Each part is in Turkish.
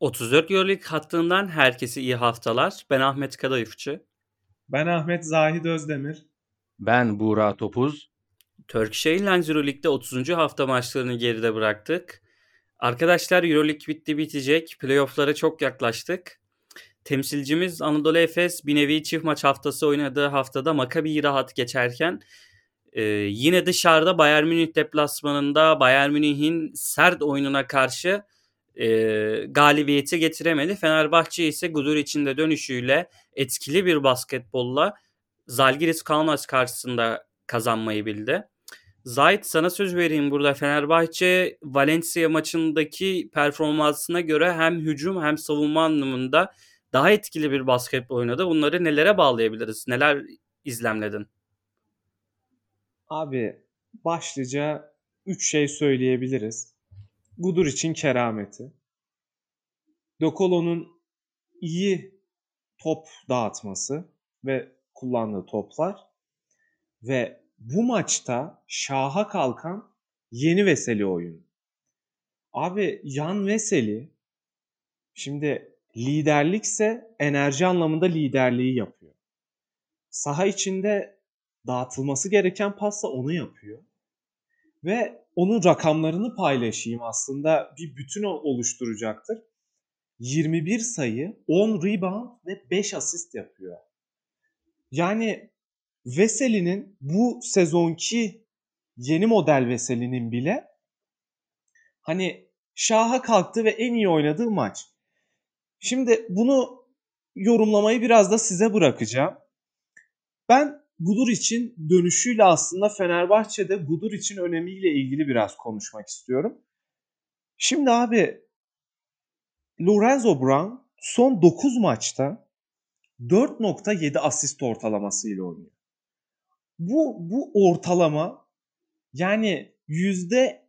34 Euroleague hattından herkese iyi haftalar. Ben Ahmet Kadayıfçı. Ben Ahmet Zahid Özdemir. Ben Buğra Topuz. Turkish Airlines Euroleague'de 30. hafta maçlarını geride bıraktık. Arkadaşlar Euroleague bitti bitecek. Playoff'lara çok yaklaştık. Temsilcimiz Anadolu Efes bir nevi çift maç haftası oynadığı haftada Maccabi'yi rahat geçerken e, yine dışarıda Bayern Münih deplasmanında Bayern Münih'in sert oyununa karşı e, galibiyeti getiremedi. Fenerbahçe ise Gudur içinde dönüşüyle etkili bir basketbolla Zalgiris Kaunas karşısında kazanmayı bildi. Zahit sana söz vereyim burada. Fenerbahçe Valencia maçındaki performansına göre hem hücum hem savunma anlamında daha etkili bir basketbol oynadı. Bunları nelere bağlayabiliriz? Neler izlemledin? Abi başlıca 3 şey söyleyebiliriz. Gudur için kerameti. Dokolo'nun iyi top dağıtması ve kullandığı toplar ve bu maçta şaha kalkan yeni Veseli oyunu. Abi Yan Veseli şimdi liderlikse enerji anlamında liderliği yapıyor. Saha içinde dağıtılması gereken passa onu yapıyor. Ve onun rakamlarını paylaşayım aslında bir bütün oluşturacaktır. 21 sayı, 10 rebound ve 5 asist yapıyor. Yani Veseli'nin bu sezonki yeni model Veseli'nin bile hani şaha kalktı ve en iyi oynadığı maç. Şimdi bunu yorumlamayı biraz da size bırakacağım. Ben Gudur için dönüşüyle aslında Fenerbahçe'de Gudur için önemiyle ilgili biraz konuşmak istiyorum. Şimdi abi Lorenzo Brown son 9 maçta 4.7 asist ortalamasıyla oynuyor. Bu, bu ortalama yani yüzde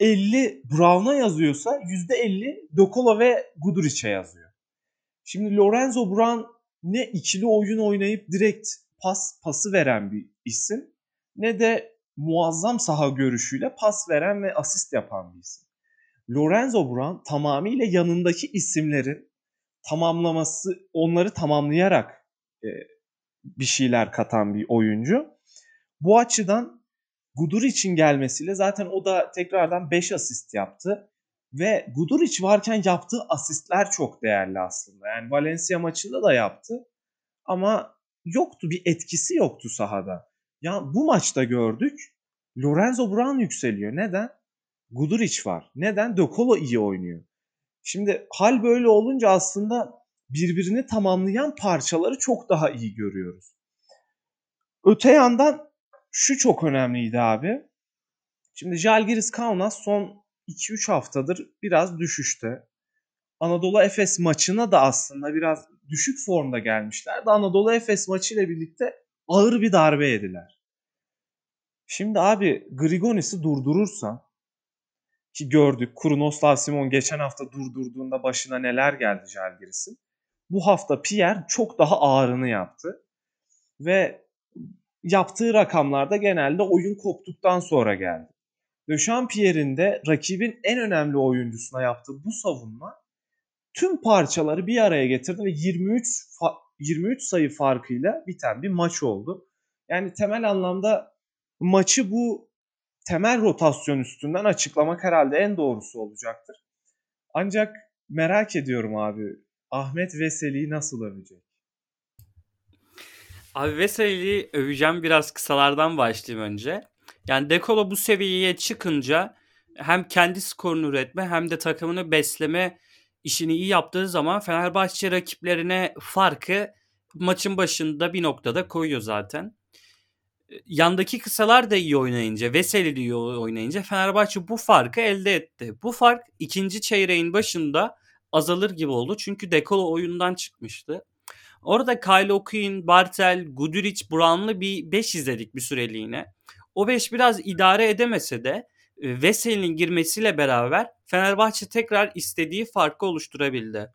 50 Brown'a yazıyorsa yüzde 50 Dokolo ve Guduric'e yazıyor. Şimdi Lorenzo Brown ne ikili oyun oynayıp direkt pas pası veren bir isim ne de muazzam saha görüşüyle pas veren ve asist yapan bir isim. Lorenzo Brown tamamıyla yanındaki isimlerin tamamlaması, onları tamamlayarak e, bir şeyler katan bir oyuncu. Bu açıdan Gudur için gelmesiyle zaten o da tekrardan 5 asist yaptı. Ve Guduric varken yaptığı asistler çok değerli aslında. Yani Valencia maçında da yaptı. Ama yoktu bir etkisi yoktu sahada. Ya bu maçta gördük. Lorenzo Brown yükseliyor. Neden? Guduric var. Neden? De Colo iyi oynuyor. Şimdi hal böyle olunca aslında birbirini tamamlayan parçaları çok daha iyi görüyoruz. Öte yandan şu çok önemliydi abi. Şimdi Jalgiris Kaunas son 2-3 haftadır biraz düşüşte. Anadolu Efes maçına da aslında biraz düşük formda gelmişlerdi. Anadolu Efes maçıyla birlikte ağır bir darbe yediler. Şimdi abi Grigonis'i durdurursan ki gördük Kurnoslav Simon geçen hafta durdurduğunda başına neler geldi Jalgiris'in. Bu hafta Pierre çok daha ağırını yaptı. Ve yaptığı rakamlarda genelde oyun koptuktan sonra geldi. Döşan Pierre'in de rakibin en önemli oyuncusuna yaptığı bu savunma tüm parçaları bir araya getirdi ve 23 23 sayı farkıyla biten bir maç oldu. Yani temel anlamda maçı bu temel rotasyon üstünden açıklamak herhalde en doğrusu olacaktır. Ancak merak ediyorum abi Ahmet Veseli'yi nasıl övecek? Abi Veseli'yi öveceğim biraz kısalardan başlayayım önce. Yani Dekolo bu seviyeye çıkınca hem kendi skorunu üretme hem de takımını besleme işini iyi yaptığı zaman Fenerbahçe rakiplerine farkı maçın başında bir noktada koyuyor zaten. Yandaki kısalar da iyi oynayınca, Veseli iyi oynayınca Fenerbahçe bu farkı elde etti. Bu fark ikinci çeyreğin başında azalır gibi oldu. Çünkü Dekolo oyundan çıkmıştı. Orada Kyle O'Quinn, Bartel, Guduric, Brown'lı bir 5 izledik bir süreliğine. O 5 biraz idare edemese de Veseli'nin girmesiyle beraber Fenerbahçe tekrar istediği farkı oluşturabildi.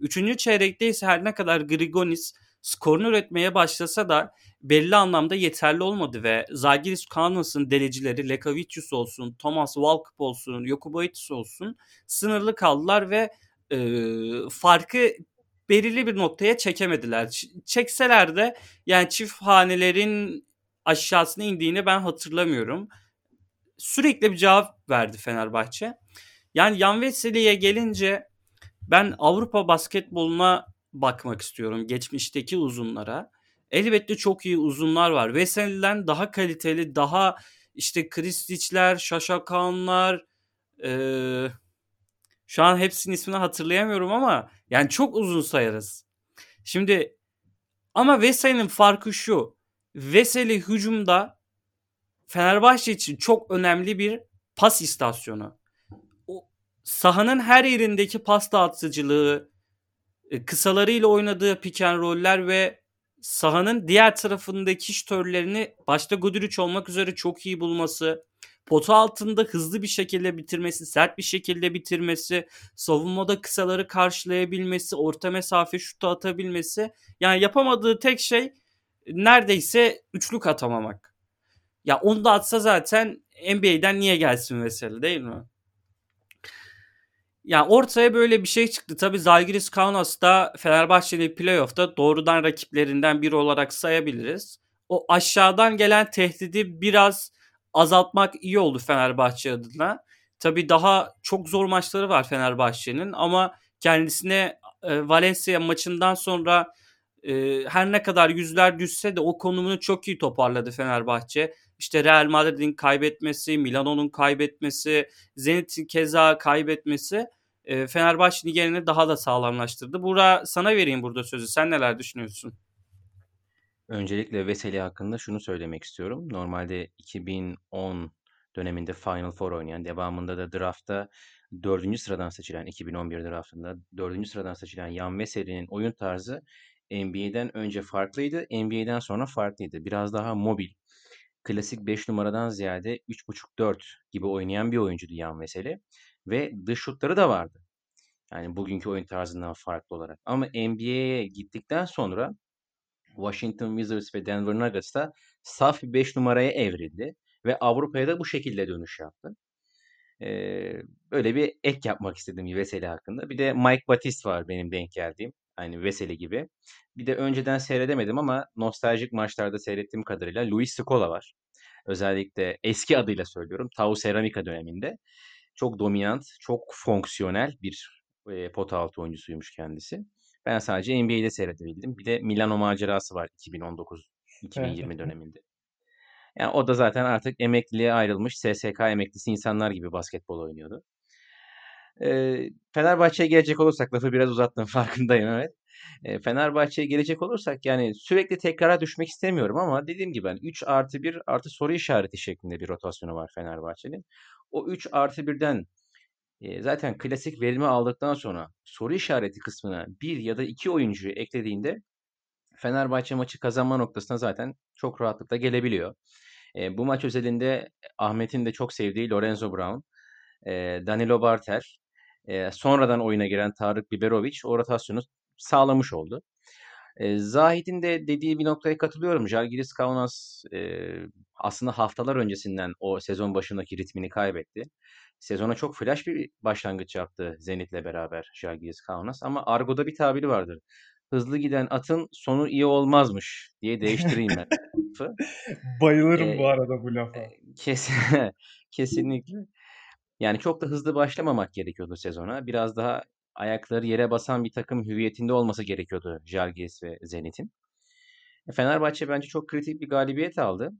Üçüncü çeyrekte ise her ne kadar Grigonis skorunu üretmeye başlasa da belli anlamda yeterli olmadı ve Zagiris Kaunas'ın delecileri Lekavicius olsun, Thomas Walkup olsun, Yokubaitis olsun sınırlı kaldılar ve e, farkı belirli bir noktaya çekemediler. Ç- çekseler de yani çift hanelerin aşağısına indiğini ben hatırlamıyorum. Sürekli bir cevap verdi Fenerbahçe. Yani Yan Veseli'ye gelince ben Avrupa basketboluna bakmak istiyorum geçmişteki uzunlara. Elbette çok iyi uzunlar var. Veseli'den daha kaliteli, daha işte Kristic'ler, Şaşakanlar, ee, şu an hepsinin ismini hatırlayamıyorum ama yani çok uzun sayarız. Şimdi ama Veseli'nin farkı şu. Veseli hücumda Fenerbahçe için çok önemli bir pas istasyonu. O sahanın her yerindeki pas dağıtıcılığı, e, kısalarıyla oynadığı pick and roller ve sahanın diğer tarafındaki şütörlerini başta Guduric olmak üzere çok iyi bulması, pota altında hızlı bir şekilde bitirmesi, sert bir şekilde bitirmesi, savunmada kısaları karşılayabilmesi, orta mesafe şutu atabilmesi. Yani yapamadığı tek şey neredeyse üçlük atamamak. Ya onu da atsa zaten NBA'den niye gelsin mesela değil mi? Yani ortaya böyle bir şey çıktı. Tabii Zalgiris Kaunas da Fenerbahçe'nin playoff'ta doğrudan rakiplerinden biri olarak sayabiliriz. O aşağıdan gelen tehdidi biraz azaltmak iyi oldu Fenerbahçe adına. Tabii daha çok zor maçları var Fenerbahçe'nin ama kendisine e, Valencia maçından sonra e, her ne kadar yüzler düşse de o konumunu çok iyi toparladı Fenerbahçe. İşte Real Madrid'in kaybetmesi, Milano'nun kaybetmesi, Zenit'in keza kaybetmesi e, Fenerbahçe'nin yerini daha da sağlamlaştırdı. Bura sana vereyim burada sözü. Sen neler düşünüyorsun? Öncelikle Veseli hakkında şunu söylemek istiyorum. Normalde 2010 döneminde Final Four oynayan, devamında da draftta dördüncü sıradan seçilen, 2011 draftında dördüncü sıradan seçilen Yan Veseli'nin oyun tarzı NBA'den önce farklıydı, NBA'den sonra farklıydı. Biraz daha mobil, klasik 5 numaradan ziyade 3.5-4 gibi oynayan bir oyuncuydu Yan Veseli. Ve dış şutları da vardı. Yani bugünkü oyun tarzından farklı olarak. Ama NBA'ye gittikten sonra Washington Wizards ve Denver Nuggets'ta saf bir 5 numaraya evrildi. Ve Avrupa'ya da bu şekilde dönüş yaptı. Ee, böyle bir ek yapmak istedim Veseli hakkında. Bir de Mike Batiste var benim denk geldiğim. Aynı Veseli gibi. Bir de önceden seyredemedim ama nostaljik maçlarda seyrettiğim kadarıyla Luis Scola var. Özellikle eski adıyla söylüyorum. Tau Ceramica döneminde. Çok dominant, çok fonksiyonel bir e, pota altı oyuncusuymuş kendisi. Ben sadece NBA'de seyredebildim. Bir de Milano macerası var 2019-2020 döneminde. Yani o da zaten artık emekliliğe ayrılmış SSK emeklisi insanlar gibi basketbol oynuyordu. Fenerbahçe'ye gelecek olursak lafı biraz uzattım farkındayım evet. Fenerbahçe'ye gelecek olursak yani sürekli tekrara düşmek istemiyorum ama dediğim gibi yani 3 artı 1 artı soru işareti şeklinde bir rotasyonu var Fenerbahçe'nin. O 3 artı 1'den e, zaten klasik verimi aldıktan sonra soru işareti kısmına bir ya da iki oyuncuyu eklediğinde Fenerbahçe maçı kazanma noktasına zaten çok rahatlıkla gelebiliyor. Bu maç özelinde Ahmet'in de çok sevdiği Lorenzo Brown, Danilo Barter, e, sonradan oyuna giren Tarık Biberovic o rotasyonu sağlamış oldu. E, Zahid'in de dediği bir noktaya katılıyorum. Jalgiris Kaunas e, aslında haftalar öncesinden o sezon başındaki ritmini kaybetti. Sezona çok flash bir başlangıç yaptı Zenit'le beraber Jalgiris Kaunas ama Argo'da bir tabiri vardır. Hızlı giden atın sonu iyi olmazmış diye değiştireyim ben. Bayılırım Ee, bu arada bu lafa. Kesin, kesinlikle. Yani çok da hızlı başlamamak gerekiyordu sezona. Biraz daha ayakları yere basan bir takım hüviyetinde olması gerekiyordu Jalgiris ve Zenit'in. Fenerbahçe bence çok kritik bir galibiyet aldı.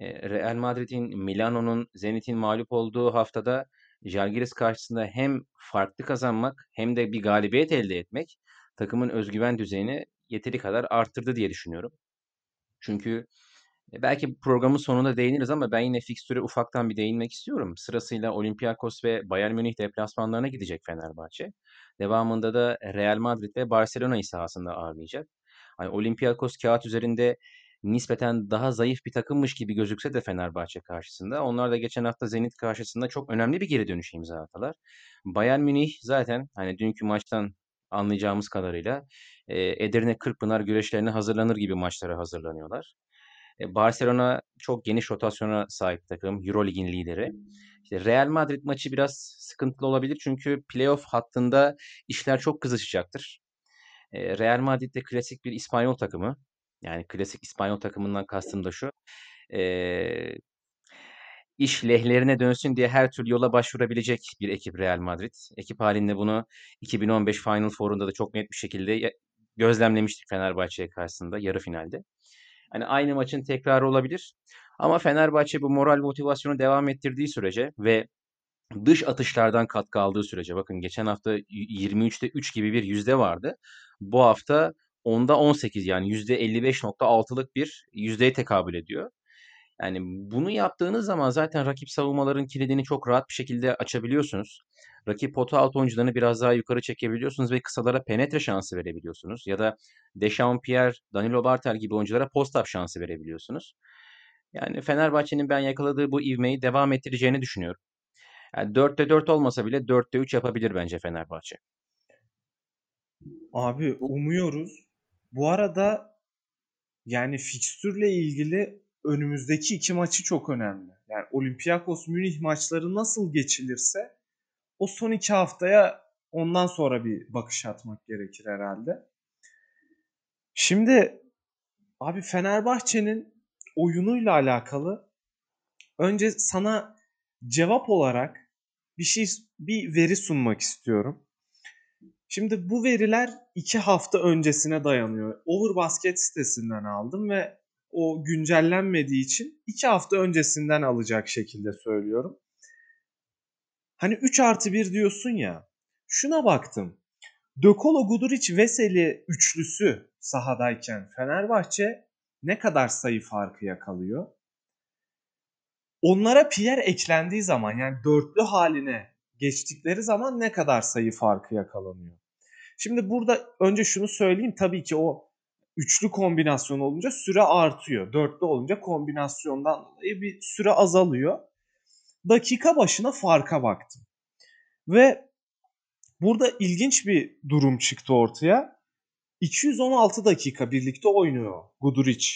Real Madrid'in, Milano'nun, Zenit'in mağlup olduğu haftada Jalgiris karşısında hem farklı kazanmak hem de bir galibiyet elde etmek takımın özgüven düzeyini yeteri kadar arttırdı diye düşünüyorum. Çünkü belki programın sonunda değiniriz ama ben yine fikstüre ufaktan bir değinmek istiyorum. Sırasıyla Olympiakos ve Bayern Münih deplasmanlarına gidecek Fenerbahçe. Devamında da Real Madrid ve Barcelona'yı sahasında ağırlayacak. Hani Olympiakos kağıt üzerinde nispeten daha zayıf bir takımmış gibi gözükse de Fenerbahçe karşısında. Onlar da geçen hafta Zenit karşısında çok önemli bir geri dönüş imza attılar. Bayern Münih zaten hani dünkü maçtan anlayacağımız kadarıyla e, Edirne Kırkpınar güreşlerine hazırlanır gibi maçlara hazırlanıyorlar. E, Barcelona çok geniş rotasyona sahip takım. Eurolig'in lideri. İşte Real Madrid maçı biraz sıkıntılı olabilir çünkü playoff hattında işler çok kızışacaktır. E, Real Madrid de klasik bir İspanyol takımı. Yani klasik İspanyol takımından kastım da şu. E, iş lehlerine dönsün diye her türlü yola başvurabilecek bir ekip Real Madrid. Ekip halinde bunu 2015 Final Four'unda da çok net bir şekilde gözlemlemiştik Fenerbahçe'ye karşısında yarı finalde. Hani aynı maçın tekrarı olabilir. Ama Fenerbahçe bu moral motivasyonu devam ettirdiği sürece ve dış atışlardan katkı aldığı sürece bakın geçen hafta 23'te 3 gibi bir yüzde vardı. Bu hafta onda 18 yani %55.6'lık bir yüzdeye tekabül ediyor. Yani bunu yaptığınız zaman zaten rakip savunmaların kilidini çok rahat bir şekilde açabiliyorsunuz. Rakip pota alt oyuncularını biraz daha yukarı çekebiliyorsunuz ve kısalara penetre şansı verebiliyorsunuz. Ya da Dechampierre, Danilo Bartel gibi oyunculara post-up şansı verebiliyorsunuz. Yani Fenerbahçe'nin ben yakaladığı bu ivmeyi devam ettireceğini düşünüyorum. Yani 4'te 4 olmasa bile 4'te 3 yapabilir bence Fenerbahçe. Abi umuyoruz. Bu arada yani fikstürle ilgili önümüzdeki iki maçı çok önemli. Yani Olympiakos Münih maçları nasıl geçilirse o son iki haftaya ondan sonra bir bakış atmak gerekir herhalde. Şimdi abi Fenerbahçe'nin oyunuyla alakalı önce sana cevap olarak bir şey bir veri sunmak istiyorum. Şimdi bu veriler iki hafta öncesine dayanıyor. Overbasket sitesinden aldım ve o güncellenmediği için iki hafta öncesinden alacak şekilde söylüyorum. Hani 3 artı 1 diyorsun ya. Şuna baktım. Dökolo Guduric Veseli üçlüsü sahadayken Fenerbahçe ne kadar sayı farkı yakalıyor? Onlara Pierre eklendiği zaman yani dörtlü haline geçtikleri zaman ne kadar sayı farkı yakalanıyor? Şimdi burada önce şunu söyleyeyim. Tabii ki o üçlü kombinasyon olunca süre artıyor. Dörtlü olunca kombinasyondan bir süre azalıyor. Dakika başına farka baktım. Ve burada ilginç bir durum çıktı ortaya. 216 dakika birlikte oynuyor Guduric,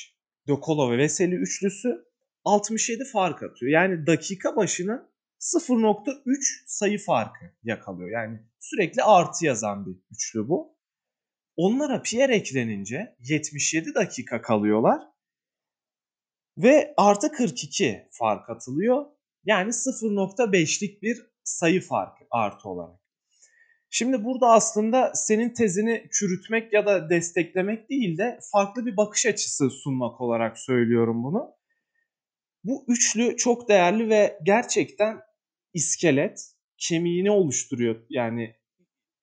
Dokolo ve Veseli üçlüsü. 67 fark atıyor. Yani dakika başına 0.3 sayı farkı yakalıyor. Yani sürekli artı yazan bir üçlü bu. Onlara Pierre eklenince 77 dakika kalıyorlar. Ve artı 42 fark atılıyor. Yani 0.5'lik bir sayı farkı artı olarak. Şimdi burada aslında senin tezini çürütmek ya da desteklemek değil de farklı bir bakış açısı sunmak olarak söylüyorum bunu. Bu üçlü çok değerli ve gerçekten iskelet kemiğini oluşturuyor. Yani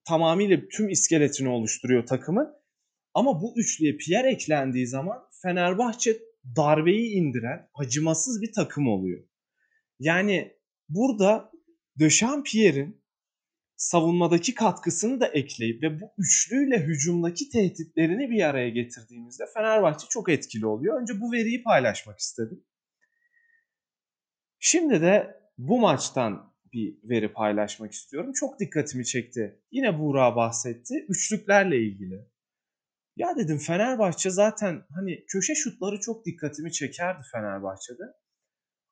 tamamıyla tüm iskeletini oluşturuyor takımın. Ama bu üçlüye Pierre eklendiği zaman Fenerbahçe darbeyi indiren acımasız bir takım oluyor. Yani burada Pierre'in savunmadaki katkısını da ekleyip ve bu üçlüyle hücumdaki tehditlerini bir araya getirdiğimizde Fenerbahçe çok etkili oluyor. Önce bu veriyi paylaşmak istedim. Şimdi de bu maçtan bir veri paylaşmak istiyorum. Çok dikkatimi çekti. Yine Buğra bahsetti. Üçlüklerle ilgili. Ya dedim Fenerbahçe zaten hani köşe şutları çok dikkatimi çekerdi Fenerbahçe'de.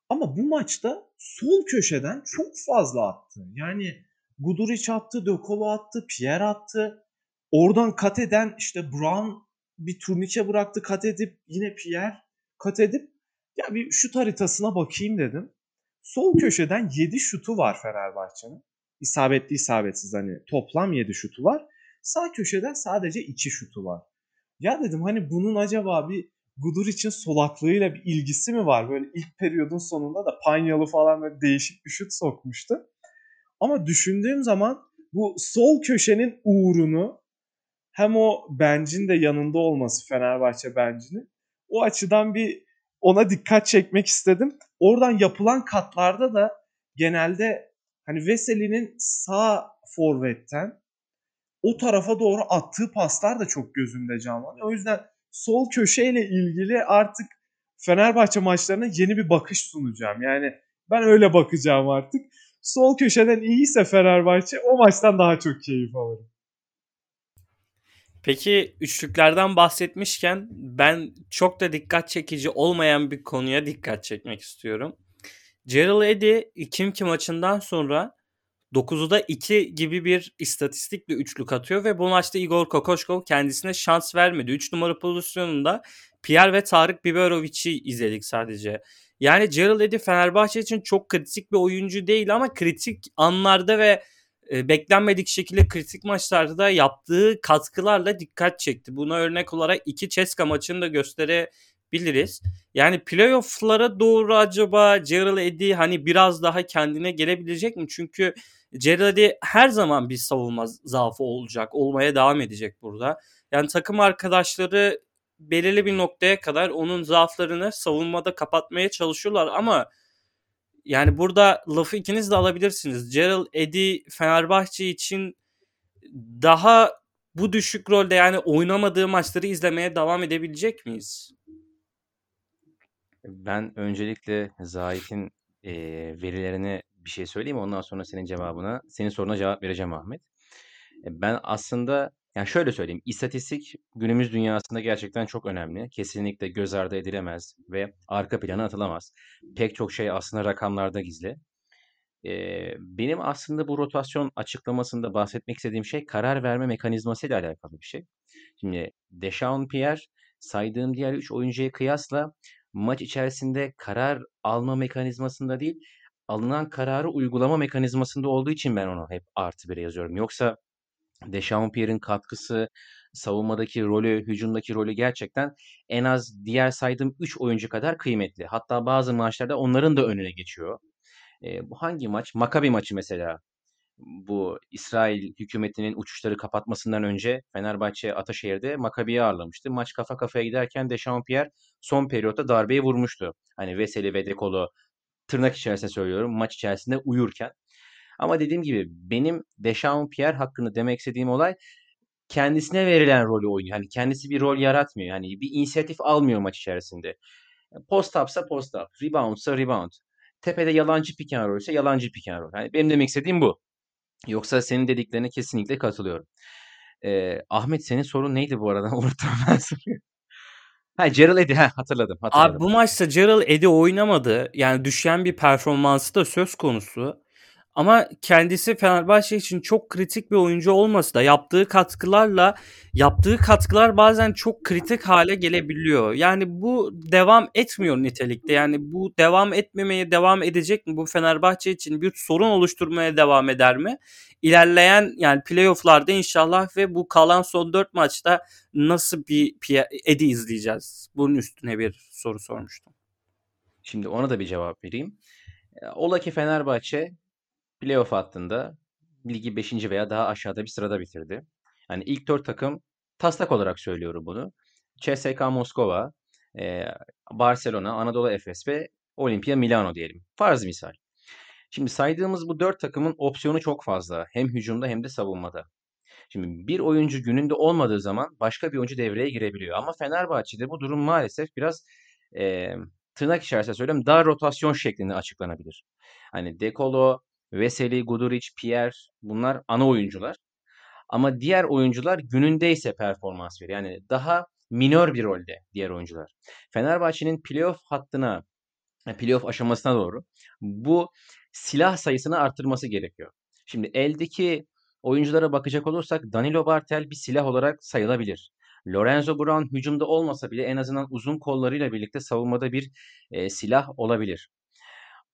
Ama bu maçta sol köşeden çok fazla attı. Yani Guduric attı, Dökolo attı, Pierre attı. Oradan kat eden işte Brown bir turnike bıraktı kat edip yine Pierre kat edip ya bir şut haritasına bakayım dedim. Sol köşeden 7 şutu var Fenerbahçe'nin. İsabetli isabetsiz hani toplam 7 şutu var. Sağ köşeden sadece 2 şutu var. Ya dedim hani bunun acaba bir Gudur için solaklığıyla bir ilgisi mi var? Böyle ilk periyodun sonunda da Panyalı falan böyle değişik bir şut sokmuştu. Ama düşündüğüm zaman bu sol köşenin uğrunu hem o bencin de yanında olması Fenerbahçe bencinin o açıdan bir ona dikkat çekmek istedim. Oradan yapılan katlarda da genelde hani Veseli'nin sağ forvetten o tarafa doğru attığı paslar da çok gözümde canlanıyor. O yüzden sol köşeyle ilgili artık Fenerbahçe maçlarına yeni bir bakış sunacağım. Yani ben öyle bakacağım artık. Sol köşeden iyiyse Fenerbahçe o maçtan daha çok keyif alırım. Peki üçlüklerden bahsetmişken ben çok da dikkat çekici olmayan bir konuya dikkat çekmek istiyorum. Gerald Eddy Kimki maçından sonra 9'da 2 gibi bir istatistikle üçlük atıyor ve bu maçta Igor Kokoşkov kendisine şans vermedi. 3 numara pozisyonunda Pierre ve Tarık Biberovic'i izledik sadece. Yani Gerald Eddy Fenerbahçe için çok kritik bir oyuncu değil ama kritik anlarda ve e, beklenmedik şekilde kritik maçlarda da yaptığı katkılarla dikkat çekti. Buna örnek olarak iki Ceska maçını da gösterebiliriz. Yani playoff'lara doğru acaba Gerald Eddy hani biraz daha kendine gelebilecek mi? Çünkü Gerald Eddy her zaman bir savunma zaafı olacak. Olmaya devam edecek burada. Yani takım arkadaşları belirli bir noktaya kadar onun zaaflarını savunmada kapatmaya çalışıyorlar ama yani burada lafı ikiniz de alabilirsiniz. Gerald Eddy Fenerbahçe için daha bu düşük rolde yani oynamadığı maçları izlemeye devam edebilecek miyiz? Ben öncelikle Zahit'in e, verilerine bir şey söyleyeyim. Ondan sonra senin cevabına, senin soruna cevap vereceğim Ahmet. Ben aslında yani şöyle söyleyeyim. İstatistik günümüz dünyasında gerçekten çok önemli. Kesinlikle göz ardı edilemez ve arka plana atılamaz. Pek çok şey aslında rakamlarda gizli. Ee, benim aslında bu rotasyon açıklamasında bahsetmek istediğim şey karar verme mekanizması ile alakalı bir şey. Şimdi Deschamps Pierre saydığım diğer 3 oyuncuya kıyasla maç içerisinde karar alma mekanizmasında değil, alınan kararı uygulama mekanizmasında olduğu için ben onu hep artı bir yazıyorum. Yoksa Dechampierre'in katkısı, savunmadaki rolü, hücumdaki rolü gerçekten en az diğer saydığım 3 oyuncu kadar kıymetli. Hatta bazı maçlarda onların da önüne geçiyor. E, bu hangi maç? Makabi maçı mesela. Bu İsrail hükümetinin uçuşları kapatmasından önce Fenerbahçe Ataşehir'de Makabi'yi ağırlamıştı. Maç kafa kafaya giderken Dechampierre son periyotta darbeyi vurmuştu. Hani Veseli ve Dekolo tırnak içerisinde söylüyorum maç içerisinde uyurken. Ama dediğim gibi benim Deschamps Pierre hakkında demek istediğim olay kendisine verilen rolü oynuyor. Hani kendisi bir rol yaratmıyor. Hani bir inisiyatif almıyor maç içerisinde. Post upsa post up, reboundsa rebound. Tepede yalancı pick and ise yalancı pick and. Yani benim demek istediğim bu. Yoksa senin dediklerine kesinlikle katılıyorum. Ee, Ahmet senin sorun neydi bu arada? Unuttum ben soruyu. Ha Gerald Eddy ha hatırladım, hatırladım. Abi bu maçta Gerald Eddy oynamadı. Yani düşen bir performansı da söz konusu. Ama kendisi Fenerbahçe için çok kritik bir oyuncu olması da yaptığı katkılarla yaptığı katkılar bazen çok kritik hale gelebiliyor. Yani bu devam etmiyor nitelikte. Yani bu devam etmemeye devam edecek mi? Bu Fenerbahçe için bir sorun oluşturmaya devam eder mi? İlerleyen yani playofflarda inşallah ve bu kalan son 4 maçta nasıl bir Edi izleyeceğiz? Bunun üstüne bir soru sormuştum. Şimdi ona da bir cevap vereyim. Ola ki Fenerbahçe playoff hattında ligi 5. veya daha aşağıda bir sırada bitirdi. Yani ilk 4 takım taslak olarak söylüyorum bunu. CSKA Moskova, e, Barcelona, Anadolu Efes ve Olimpia Milano diyelim. Farz misal. Şimdi saydığımız bu 4 takımın opsiyonu çok fazla. Hem hücumda hem de savunmada. Şimdi bir oyuncu gününde olmadığı zaman başka bir oyuncu devreye girebiliyor. Ama Fenerbahçe'de bu durum maalesef biraz e, tırnak içerisinde söyleyeyim dar rotasyon şeklinde açıklanabilir. Hani Dekolo, Veseli, Guduric, Pierre bunlar ana oyuncular. Ama diğer oyuncular günündeyse performans veriyor. Yani daha minör bir rolde diğer oyuncular. Fenerbahçe'nin playoff hattına, playoff aşamasına doğru bu silah sayısını arttırması gerekiyor. Şimdi eldeki oyunculara bakacak olursak Danilo Bartel bir silah olarak sayılabilir. Lorenzo Brown hücumda olmasa bile en azından uzun kollarıyla birlikte savunmada bir e, silah olabilir.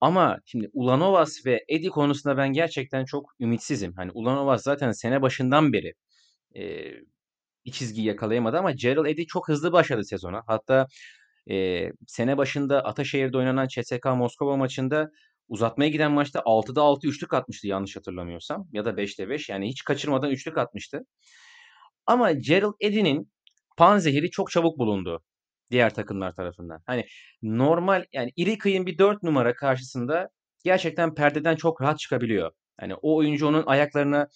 Ama şimdi Ulanovas ve Edi konusunda ben gerçekten çok ümitsizim. Hani Ulanovas zaten sene başından beri e, bir çizgi yakalayamadı ama Gerald Edi çok hızlı başladı sezona. Hatta e, sene başında Ataşehir'de oynanan CSKA Moskova maçında uzatmaya giden maçta 6'da 6 üçlük atmıştı yanlış hatırlamıyorsam. Ya da 5'te 5 yani hiç kaçırmadan üçlük atmıştı. Ama Gerald Edi'nin panzehiri çok çabuk bulundu diğer takımlar tarafından. Hani normal yani iri kıyım bir 4 numara karşısında gerçekten perdeden çok rahat çıkabiliyor. Hani o oyuncu onun ayaklarına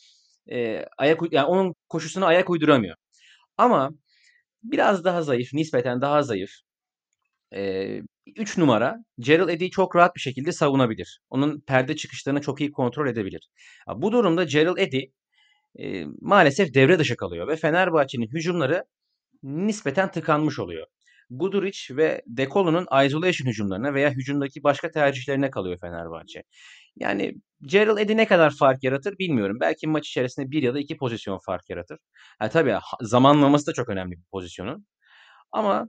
e, ayak yani onun koşusuna ayak uyduramıyor. Ama biraz daha zayıf, nispeten daha zayıf. 3 numara Gerald Eddy'yi çok rahat bir şekilde savunabilir. Onun perde çıkışlarını çok iyi kontrol edebilir. Bu durumda Gerald Eddy e, maalesef devre dışı kalıyor ve Fenerbahçe'nin hücumları nispeten tıkanmış oluyor. Guduric ve De Colo'nun isolation hücumlarına veya hücumdaki başka tercihlerine kalıyor Fenerbahçe. Yani Gerald Eddy ne kadar fark yaratır bilmiyorum. Belki maç içerisinde bir ya da iki pozisyon fark yaratır. Ha, tabii zamanlaması da çok önemli bir pozisyonun. Ama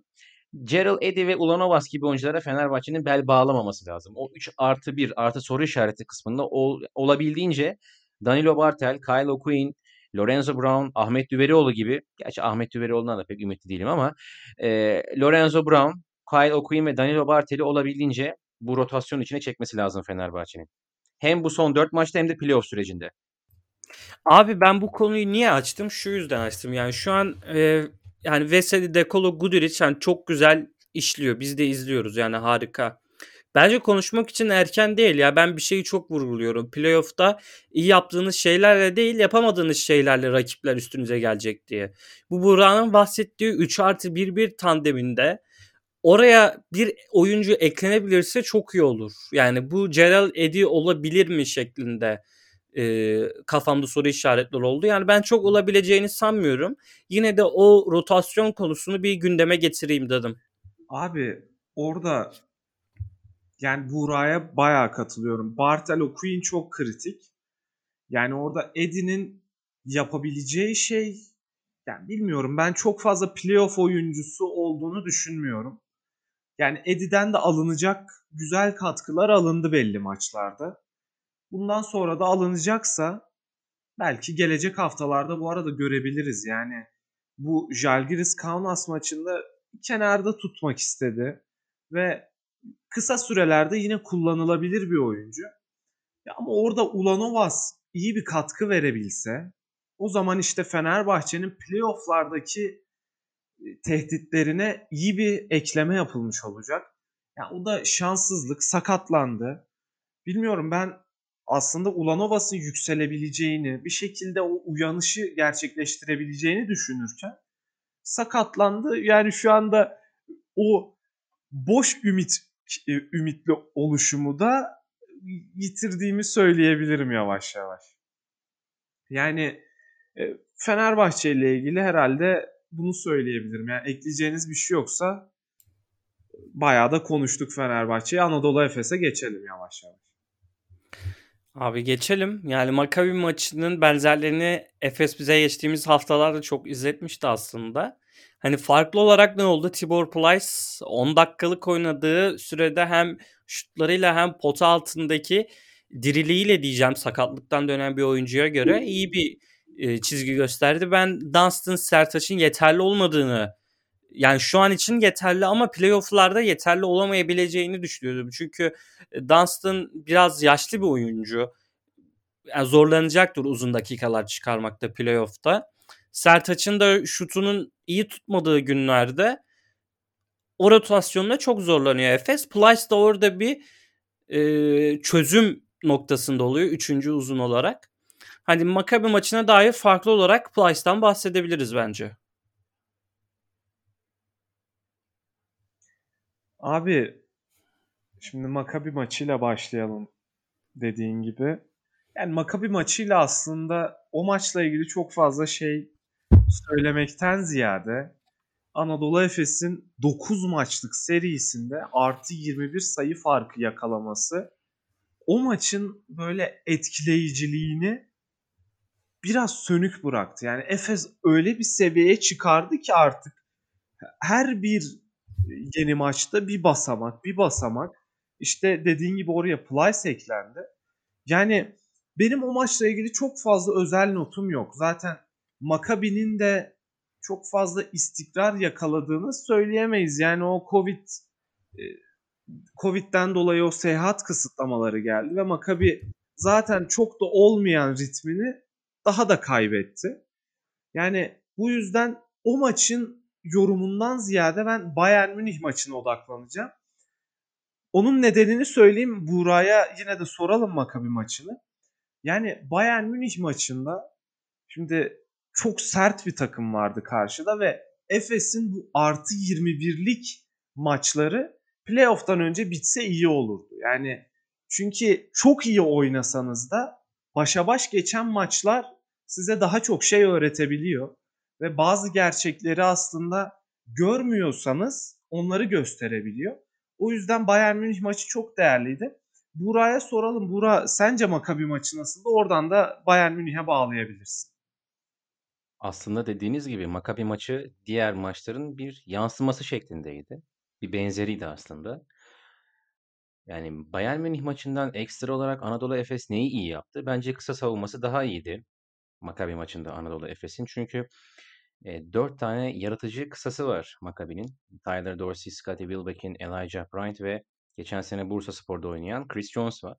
Gerald Eddy ve Ulanovas gibi oyunculara Fenerbahçe'nin bel bağlamaması lazım. O 3 artı 1 artı soru işareti kısmında ol, olabildiğince Danilo Bartel, Kyle O'Quinn, Lorenzo Brown, Ahmet Düverioğlu gibi, gerçi Ahmet Düverioğlu'ndan da pek ümitli değilim ama e, Lorenzo Brown, Kyle O'Quinn ve Danilo Bartel'i olabildiğince bu rotasyon içine çekmesi lazım Fenerbahçe'nin. Hem bu son 4 maçta hem de playoff sürecinde. Abi ben bu konuyu niye açtım? Şu yüzden açtım. Yani şu an e, yani Veseli, Dekolo, Guduric yani çok güzel işliyor. Biz de izliyoruz yani harika. Bence konuşmak için erken değil ya. Ben bir şeyi çok vurguluyorum. Playoff'ta iyi yaptığınız şeylerle değil yapamadığınız şeylerle rakipler üstünüze gelecek diye. Bu Burak'ın bahsettiği 3 artı 1-1 tandeminde oraya bir oyuncu eklenebilirse çok iyi olur. Yani bu Gerald Eddy olabilir mi şeklinde e, kafamda soru işaretleri oldu. Yani ben çok olabileceğini sanmıyorum. Yine de o rotasyon konusunu bir gündeme getireyim dedim. Abi orada yani Buğra'ya bayağı katılıyorum. Bartel O'Quinn çok kritik. Yani orada Eddie'nin yapabileceği şey yani bilmiyorum ben çok fazla playoff oyuncusu olduğunu düşünmüyorum. Yani Eddie'den de alınacak güzel katkılar alındı belli maçlarda. Bundan sonra da alınacaksa belki gelecek haftalarda bu arada görebiliriz. Yani bu Jalgiris Kaunas maçında kenarda tutmak istedi ve kısa sürelerde yine kullanılabilir bir oyuncu. Ya ama orada Ulanovas iyi bir katkı verebilse o zaman işte Fenerbahçe'nin playofflardaki e, tehditlerine iyi bir ekleme yapılmış olacak. Ya yani o da şanssızlık, sakatlandı. Bilmiyorum ben aslında Ulanovas'ın yükselebileceğini, bir şekilde o uyanışı gerçekleştirebileceğini düşünürken sakatlandı. Yani şu anda o boş ümit ümitli oluşumu da yitirdiğimi söyleyebilirim yavaş yavaş. Yani e, Fenerbahçe ile ilgili herhalde bunu söyleyebilirim. Yani ekleyeceğiniz bir şey yoksa bayağı da konuştuk Fenerbahçe'yi. Anadolu Efes'e geçelim yavaş yavaş. Abi geçelim. Yani Maccabi maçının benzerlerini Efes bize geçtiğimiz haftalarda çok izletmişti aslında. Hani farklı olarak ne oldu? Tibor Plyce 10 dakikalık oynadığı sürede hem şutlarıyla hem pota altındaki diriliğiyle diyeceğim sakatlıktan dönen bir oyuncuya göre iyi bir e, çizgi gösterdi. Ben Dunstan Sertaç'ın yeterli olmadığını yani şu an için yeterli ama playoff'larda yeterli olamayabileceğini düşünüyordum. Çünkü Dunstan biraz yaşlı bir oyuncu. Yani zorlanacaktır uzun dakikalar çıkarmakta playoff'ta. Sertaç'ın da şutunun iyi tutmadığı günlerde o rotasyonda çok zorlanıyor Efes. Plyce da orada bir e, çözüm noktasında oluyor. Üçüncü uzun olarak. Hani Maccabi maçına dair farklı olarak Plyce'dan bahsedebiliriz bence. Abi şimdi Maccabi maçıyla başlayalım dediğin gibi. Yani Maccabi maçıyla aslında o maçla ilgili çok fazla şey söylemekten ziyade Anadolu Efes'in 9 maçlık serisinde artı 21 sayı farkı yakalaması o maçın böyle etkileyiciliğini biraz sönük bıraktı. Yani Efes öyle bir seviyeye çıkardı ki artık her bir yeni maçta bir basamak, bir basamak. İşte dediğin gibi oraya Plyce eklendi. Yani benim o maçla ilgili çok fazla özel notum yok. Zaten Maccabi'nin de çok fazla istikrar yakaladığını söyleyemeyiz. Yani o Covid e, Covid'den dolayı o seyahat kısıtlamaları geldi ve Maccabi zaten çok da olmayan ritmini daha da kaybetti. Yani bu yüzden o maçın yorumundan ziyade ben Bayern Münih maçına odaklanacağım. Onun nedenini söyleyeyim. Buğra'ya yine de soralım Maccabi maçını. Yani Bayern Münih maçında şimdi çok sert bir takım vardı karşıda ve Efes'in bu artı 21'lik maçları playoff'tan önce bitse iyi olurdu. Yani çünkü çok iyi oynasanız da başa baş geçen maçlar size daha çok şey öğretebiliyor ve bazı gerçekleri aslında görmüyorsanız onları gösterebiliyor. O yüzden Bayern Münih maçı çok değerliydi. Buraya soralım. Bura sence Makabi maçı nasıldı? Oradan da Bayern Münih'e bağlayabilirsin. Aslında dediğiniz gibi Maccabi maçı diğer maçların bir yansıması şeklindeydi. Bir benzeriydi aslında. Yani Bayern Münih maçından ekstra olarak Anadolu Efes neyi iyi yaptı? Bence kısa savunması daha iyiydi. Maccabi maçında Anadolu Efes'in. Çünkü e, 4 tane yaratıcı kısası var Maccabi'nin. Tyler Dorsey, Scottie Wilbeck'in, Elijah Bryant ve geçen sene Bursa Spor'da oynayan Chris Jones var.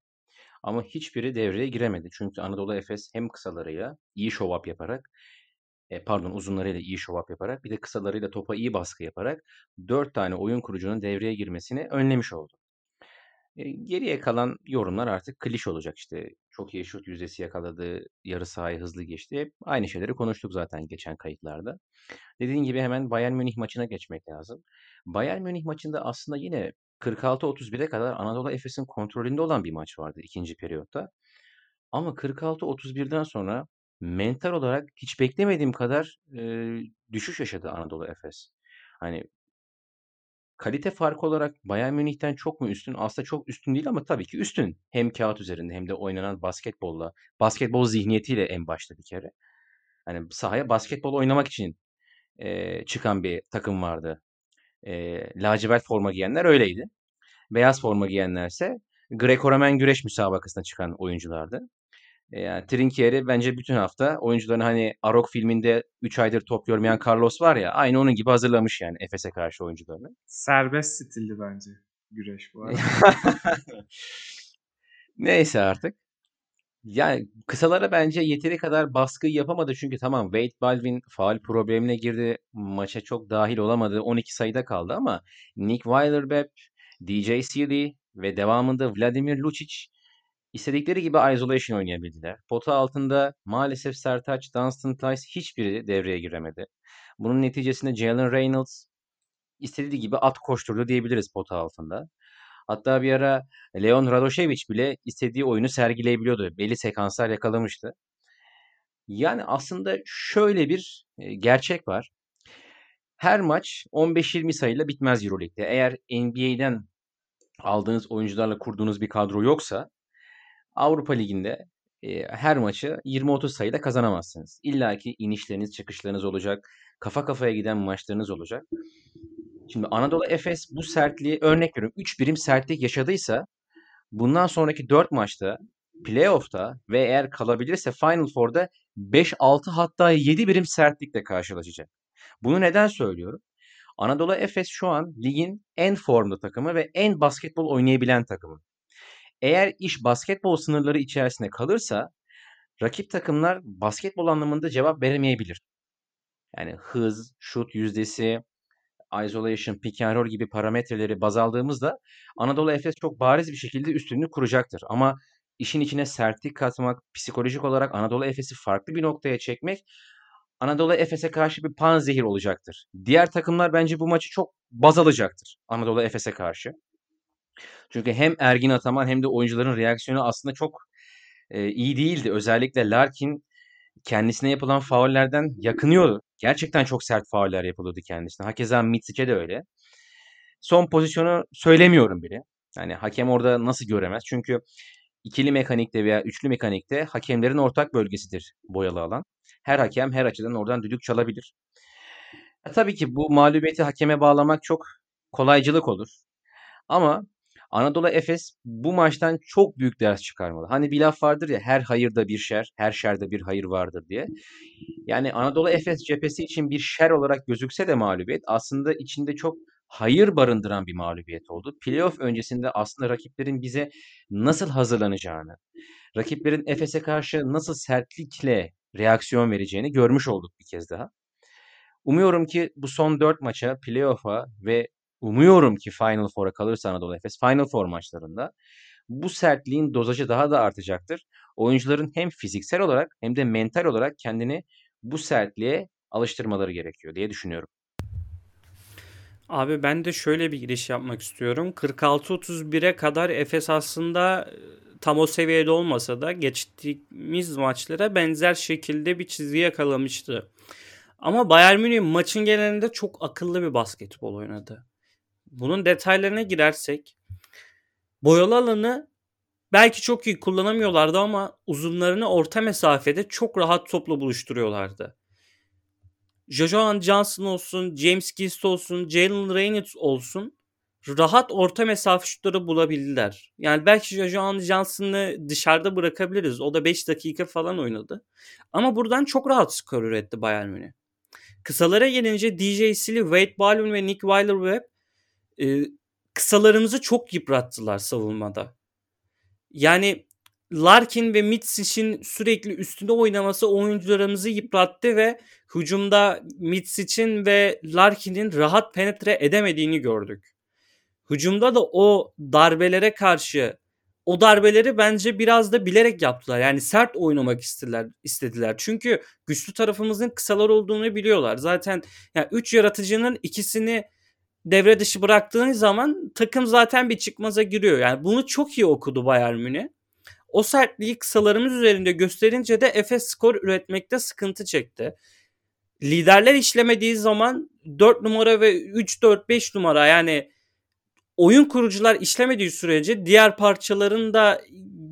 Ama hiçbiri devreye giremedi. Çünkü Anadolu Efes hem kısalarıyla iyi show up yaparak e, pardon uzunlarıyla iyi show up yaparak bir de kısalarıyla topa iyi baskı yaparak 4 tane oyun kurucunun devreye girmesini önlemiş oldu. E, geriye kalan yorumlar artık kliş olacak işte. Çok iyi şut yüzdesi yakaladı, yarı sahayı hızlı geçti. Hep aynı şeyleri konuştuk zaten geçen kayıtlarda. Dediğin gibi hemen Bayern Münih maçına geçmek lazım. Bayern Münih maçında aslında yine 46-31'e kadar Anadolu Efes'in kontrolünde olan bir maç vardı ikinci periyotta. Ama 46-31'den sonra mental olarak hiç beklemediğim kadar e, düşüş yaşadı Anadolu Efes. Hani kalite farkı olarak Bayern Münih'ten çok mu üstün? Aslında çok üstün değil ama tabii ki üstün. Hem kağıt üzerinde hem de oynanan basketbolla, basketbol zihniyetiyle en başta bir kere. Hani sahaya basketbol oynamak için e, çıkan bir takım vardı. E, lacivert forma giyenler öyleydi. Beyaz forma giyenlerse Greco-Romen güreş müsabakasına çıkan oyunculardı. Yani Trinkieri bence bütün hafta oyuncuların hani Arok filminde 3 aydır top görmeyen Carlos var ya aynı onun gibi hazırlamış yani Efes'e karşı oyuncularını. Serbest stilli bence güreş bu arada. Neyse artık. Yani kısalara bence yeteri kadar baskı yapamadı çünkü tamam Wade Baldwin faal problemine girdi. Maça çok dahil olamadı. 12 sayıda kaldı ama Nick Weiler-Bepp, DJ Sealy ve devamında Vladimir Lucic istedikleri gibi isolation oynayabildiler. Pota altında maalesef Sertaç, Dunstan Tice hiçbiri devreye giremedi. Bunun neticesinde Jalen Reynolds istediği gibi at koşturdu diyebiliriz pota altında. Hatta bir ara Leon Radošević bile istediği oyunu sergileyebiliyordu. Belli sekanslar yakalamıştı. Yani aslında şöyle bir gerçek var. Her maç 15-20 sayıyla bitmez Euroleague'de. Eğer NBA'den aldığınız oyuncularla kurduğunuz bir kadro yoksa Avrupa Ligi'nde e, her maçı 20-30 sayıda kazanamazsınız. İlla ki inişleriniz, çıkışlarınız olacak. Kafa kafaya giden maçlarınız olacak. Şimdi Anadolu Efes bu sertliği örnek veriyorum 3 birim sertlik yaşadıysa bundan sonraki 4 maçta playoff'ta ve eğer kalabilirse Final Four'da 5-6 hatta 7 birim sertlikle karşılaşacak. Bunu neden söylüyorum? Anadolu Efes şu an ligin en formda takımı ve en basketbol oynayabilen takımı. Eğer iş basketbol sınırları içerisinde kalırsa rakip takımlar basketbol anlamında cevap veremeyebilir. Yani hız, şut yüzdesi, isolation, pick and roll gibi parametreleri baz aldığımızda Anadolu Efes çok bariz bir şekilde üstünlüğü kuracaktır. Ama işin içine sertlik katmak, psikolojik olarak Anadolu Efes'i farklı bir noktaya çekmek Anadolu Efes'e karşı bir pan zehir olacaktır. Diğer takımlar bence bu maçı çok baz alacaktır Anadolu Efes'e karşı. Çünkü hem Ergin Ataman hem de oyuncuların reaksiyonu aslında çok e, iyi değildi. Özellikle Larkin kendisine yapılan faullerden yakınıyordu. Gerçekten çok sert fauller yapılıyordu kendisine. Hakeza Mitsic'e de öyle. Son pozisyonu söylemiyorum bile. Yani hakem orada nasıl göremez? Çünkü ikili mekanikte veya üçlü mekanikte hakemlerin ortak bölgesidir boyalı alan. Her hakem her açıdan oradan düdük çalabilir. E, tabii ki bu mağlubiyeti hakeme bağlamak çok kolaycılık olur. Ama Anadolu Efes bu maçtan çok büyük ders çıkarmalı. Hani bir laf vardır ya her hayırda bir şer, her şerde bir hayır vardır diye. Yani Anadolu Efes cephesi için bir şer olarak gözükse de mağlubiyet aslında içinde çok hayır barındıran bir mağlubiyet oldu. Playoff öncesinde aslında rakiplerin bize nasıl hazırlanacağını, rakiplerin Efes'e karşı nasıl sertlikle reaksiyon vereceğini görmüş olduk bir kez daha. Umuyorum ki bu son 4 maça, playoff'a ve umuyorum ki Final Four'a kalırsa Anadolu Efes Final Four maçlarında bu sertliğin dozajı daha da artacaktır. Oyuncuların hem fiziksel olarak hem de mental olarak kendini bu sertliğe alıştırmaları gerekiyor diye düşünüyorum. Abi ben de şöyle bir giriş yapmak istiyorum. 46-31'e kadar Efes aslında tam o seviyede olmasa da geçtiğimiz maçlara benzer şekilde bir çizgi yakalamıştı. Ama Bayern Münih maçın genelinde çok akıllı bir basketbol oynadı. Bunun detaylarına girersek boyalı alanı belki çok iyi kullanamıyorlardı ama uzunlarını orta mesafede çok rahat topla buluşturuyorlardı. Jojoan Johnson olsun, James Gist olsun, Jalen Reynolds olsun rahat orta mesafe şutları bulabildiler. Yani belki Jojoan Johnson'ı dışarıda bırakabiliriz. O da 5 dakika falan oynadı. Ama buradan çok rahat skor üretti Bayern Münih. Kısalara gelince DJ Silly, Wade Baldwin ve Nick Weiler-Webb e, kısalarımızı çok yıprattılar savunmada. Yani Larkin ve Mitsic'in sürekli üstünde oynaması oyuncularımızı yıprattı ve hücumda Mitsic'in ve Larkin'in rahat penetre edemediğini gördük. Hücumda da o darbelere karşı o darbeleri bence biraz da bilerek yaptılar. Yani sert oynamak istediler. istediler. Çünkü güçlü tarafımızın kısalar olduğunu biliyorlar. Zaten yani üç yaratıcının ikisini devre dışı bıraktığınız zaman takım zaten bir çıkmaza giriyor. Yani bunu çok iyi okudu Bayern Münih. O sertliği kısalarımız üzerinde gösterince de Efes skor üretmekte sıkıntı çekti. Liderler işlemediği zaman 4 numara ve 3-4-5 numara yani oyun kurucular işlemediği sürece diğer parçaların da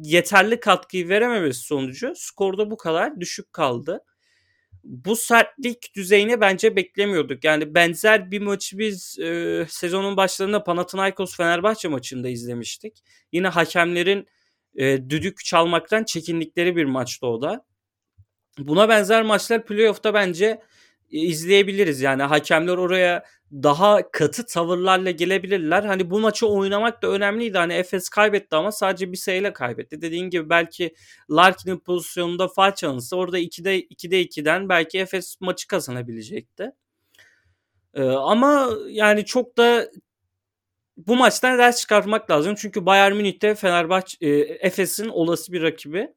yeterli katkıyı verememesi sonucu skorda bu kadar düşük kaldı. Bu sertlik düzeyini bence beklemiyorduk. Yani benzer bir maçı biz e, sezonun başlarında Panathinaikos Fenerbahçe maçında izlemiştik. Yine hakemlerin e, düdük çalmaktan çekindikleri bir maçtı o da. Buna benzer maçlar playoff'ta bence izleyebiliriz. Yani hakemler oraya daha katı tavırlarla gelebilirler. Hani bu maçı oynamak da önemliydi. Hani Efes kaybetti ama sadece bir sayıyla kaybetti. Dediğin gibi belki Larkin'in pozisyonunda faal çalınsa orada 2'de 2'de 2'den belki Efes maçı kazanabilecekti. Ee, ama yani çok da bu maçtan ders çıkartmak lazım. Çünkü Bayern Münih'te Fenerbahçe e, Efes'in olası bir rakibi.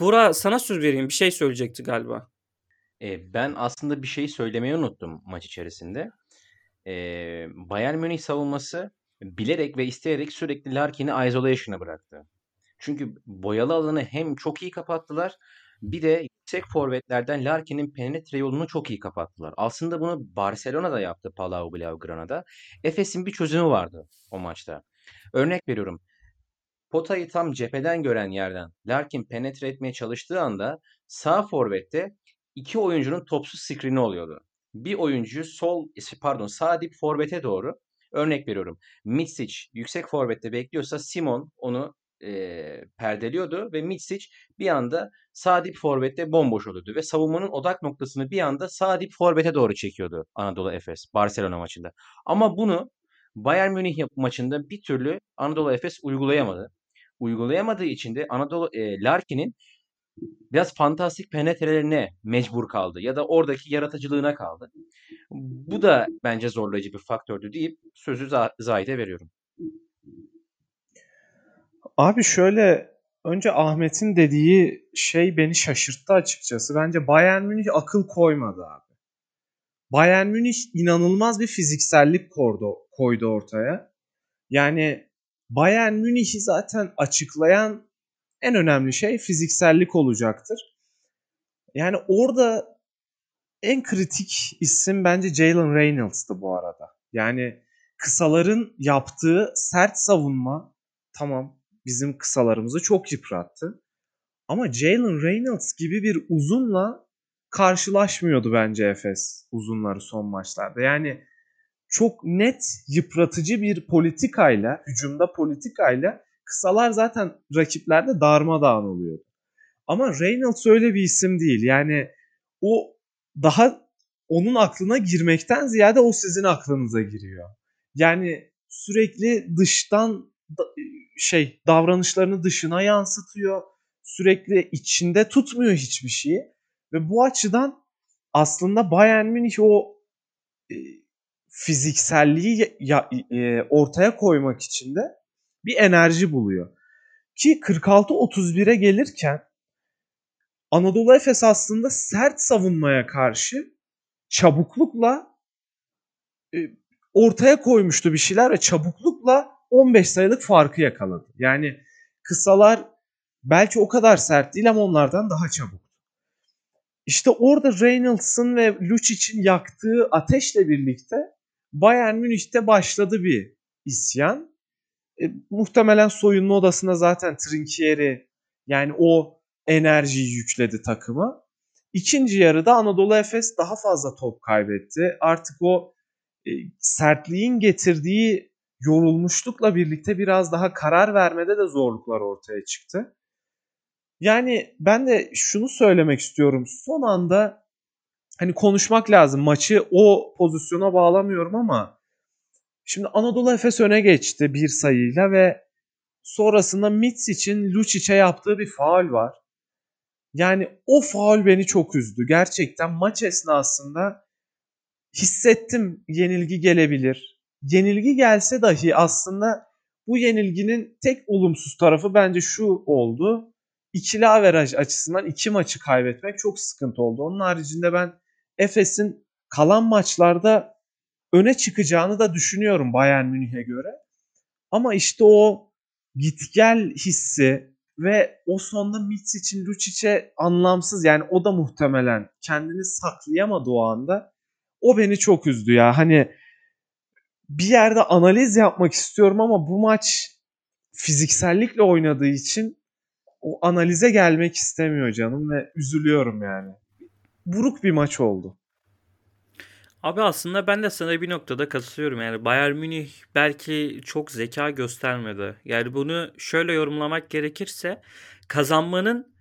Bura sana söz vereyim. Bir şey söyleyecekti galiba. E, ben aslında bir şey söylemeyi unuttum maç içerisinde. E, Bayern Münih savunması bilerek ve isteyerek sürekli Larkin'i isolation'a bıraktı. Çünkü boyalı alanı hem çok iyi kapattılar bir de yüksek forvetlerden Larkin'in penetre yolunu çok iyi kapattılar. Aslında bunu Barcelona da yaptı Palau Blaugrana'da. Efes'in bir çözümü vardı o maçta. Örnek veriyorum. Potayı tam cepheden gören yerden Larkin penetre etmeye çalıştığı anda sağ forvette iki oyuncunun topsuz screen'i oluyordu. Bir oyuncuyu sol pardon sağ dip forvete doğru örnek veriyorum. Mitsic yüksek forvette bekliyorsa Simon onu e, perdeliyordu ve Mitsic bir anda sağ dip forvette bomboş oluyordu ve savunmanın odak noktasını bir anda sağ dip forvete doğru çekiyordu Anadolu Efes Barcelona maçında. Ama bunu Bayern Münih maçında bir türlü Anadolu Efes uygulayamadı. Uygulayamadığı için de Anadolu e, Larkin'in biraz fantastik penetrelerine mecbur kaldı ya da oradaki yaratıcılığına kaldı. Bu da bence zorlayıcı bir faktördü deyip sözü Zahit'e veriyorum. Abi şöyle önce Ahmet'in dediği şey beni şaşırttı açıkçası. Bence Bayern Münih akıl koymadı abi. Bayern Münih inanılmaz bir fiziksellik koydu, koydu ortaya. Yani Bayern Münih'i zaten açıklayan en önemli şey fiziksellik olacaktır. Yani orada en kritik isim bence Jalen Reynolds'tı bu arada. Yani kısaların yaptığı sert savunma tamam bizim kısalarımızı çok yıprattı. Ama Jalen Reynolds gibi bir uzunla karşılaşmıyordu bence Efes uzunları son maçlarda. Yani çok net yıpratıcı bir politikayla, hücumda politikayla kısalar zaten rakiplerde darmadağın oluyor. Ama Reynolds öyle bir isim değil. Yani o daha onun aklına girmekten ziyade o sizin aklınıza giriyor. Yani sürekli dıştan şey davranışlarını dışına yansıtıyor. Sürekli içinde tutmuyor hiçbir şeyi. Ve bu açıdan aslında Bayern Münih o e, fizikselliği ya, e, ortaya koymak için de bir enerji buluyor. Ki 46-31'e gelirken Anadolu Efes aslında sert savunmaya karşı çabuklukla e, ortaya koymuştu bir şeyler ve çabuklukla 15 sayılık farkı yakaladı. Yani kısalar belki o kadar sert değil ama onlardan daha çabuk. İşte orada Reynolds'ın ve Lucic'in yaktığı ateşle birlikte Bayern Münih'te başladı bir isyan. E, muhtemelen soyunma odasına zaten Trinkieri yani o enerjiyi yükledi takıma. İkinci yarıda Anadolu Efes daha fazla top kaybetti. Artık o e, sertliğin getirdiği yorulmuşlukla birlikte biraz daha karar vermede de zorluklar ortaya çıktı. Yani ben de şunu söylemek istiyorum. Son anda hani konuşmak lazım. Maçı o pozisyona bağlamıyorum ama şimdi Anadolu Efes öne geçti bir sayıyla ve sonrasında Mitz için Lucic'e yaptığı bir faul var. Yani o faul beni çok üzdü. Gerçekten maç esnasında hissettim yenilgi gelebilir. Yenilgi gelse dahi aslında bu yenilginin tek olumsuz tarafı bence şu oldu. İkili averaj açısından iki maçı kaybetmek çok sıkıntı oldu. Onun haricinde ben Efes'in kalan maçlarda öne çıkacağını da düşünüyorum Bayern Münih'e göre. Ama işte o git gel hissi ve o sonda Mitz için Lucic'e anlamsız yani o da muhtemelen kendini saklayamadı o anda. O beni çok üzdü ya. Hani bir yerde analiz yapmak istiyorum ama bu maç fiziksellikle oynadığı için o analize gelmek istemiyor canım ve üzülüyorum yani. Buruk bir maç oldu. Abi aslında ben de sana bir noktada katılıyorum. Yani Bayern Münih belki çok zeka göstermedi. Yani bunu şöyle yorumlamak gerekirse kazanmanın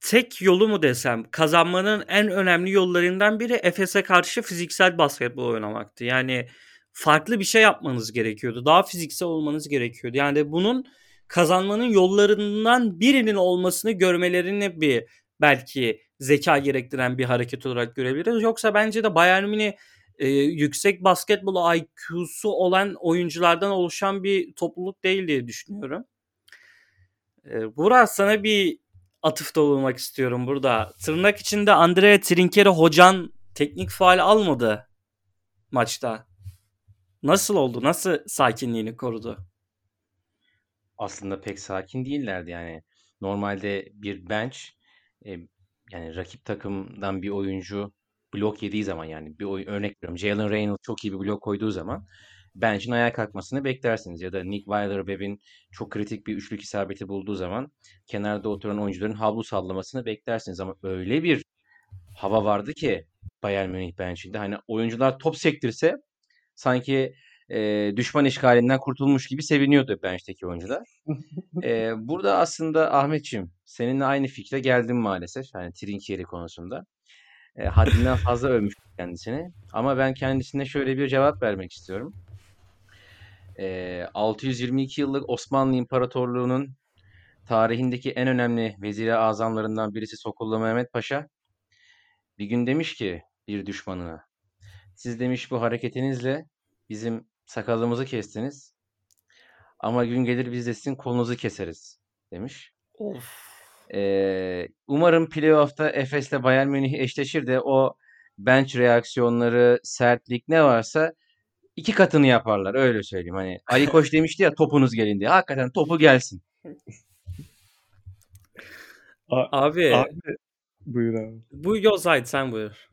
tek yolu mu desem kazanmanın en önemli yollarından biri Efes'e karşı fiziksel basketbol oynamaktı. Yani farklı bir şey yapmanız gerekiyordu. Daha fiziksel olmanız gerekiyordu. Yani bunun kazanmanın yollarından birinin olmasını görmelerini bir belki zeka gerektiren bir hareket olarak görebiliriz. Yoksa bence de Bayern Münih e, yüksek basketbol IQ'su olan oyunculardan oluşan bir topluluk değil diye düşünüyorum. E, Burak sana bir atıfta bulunmak istiyorum burada. Tırnak içinde Andrea Trinkeri hocan teknik faal almadı maçta. Nasıl oldu? Nasıl sakinliğini korudu? Aslında pek sakin değillerdi yani. Normalde bir bench e, yani rakip takımdan bir oyuncu blok yediği zaman yani bir oyun, örnek veriyorum Jalen Reynolds çok iyi bir blok koyduğu zaman bench'in ayağa kalkmasını beklersiniz. Ya da Nick Weiler-Webb'in çok kritik bir üçlük isabeti bulduğu zaman kenarda oturan oyuncuların havlu sallamasını beklersiniz. Ama öyle bir hava vardı ki Bayern Münih bench'inde hani oyuncular top sektirse sanki e, düşman işgalinden kurtulmuş gibi seviniyordu bench'teki oyuncular. e, burada aslında Ahmetçim seninle aynı fikre geldim maalesef. Yani Trinkieri konusunda. E, haddinden fazla övmüş kendisini. Ama ben kendisine şöyle bir cevap vermek istiyorum. E, 622 yıllık Osmanlı İmparatorluğu'nun tarihindeki en önemli vezir azamlarından birisi Sokullu Mehmet Paşa bir gün demiş ki bir düşmanına siz demiş bu hareketinizle bizim sakalımızı kestiniz ama gün gelir biz de sizin kolunuzu keseriz demiş. Of. Ee, umarım playoff'ta Efes'le Bayern Münih eşleşir de o bench reaksiyonları, sertlik ne varsa iki katını yaparlar. Öyle söyleyeyim. Hani Ali Koç demişti ya topunuz gelin diye. Hakikaten topu gelsin. Abi, Abi buyur abi. bu Yozayt sen buyur.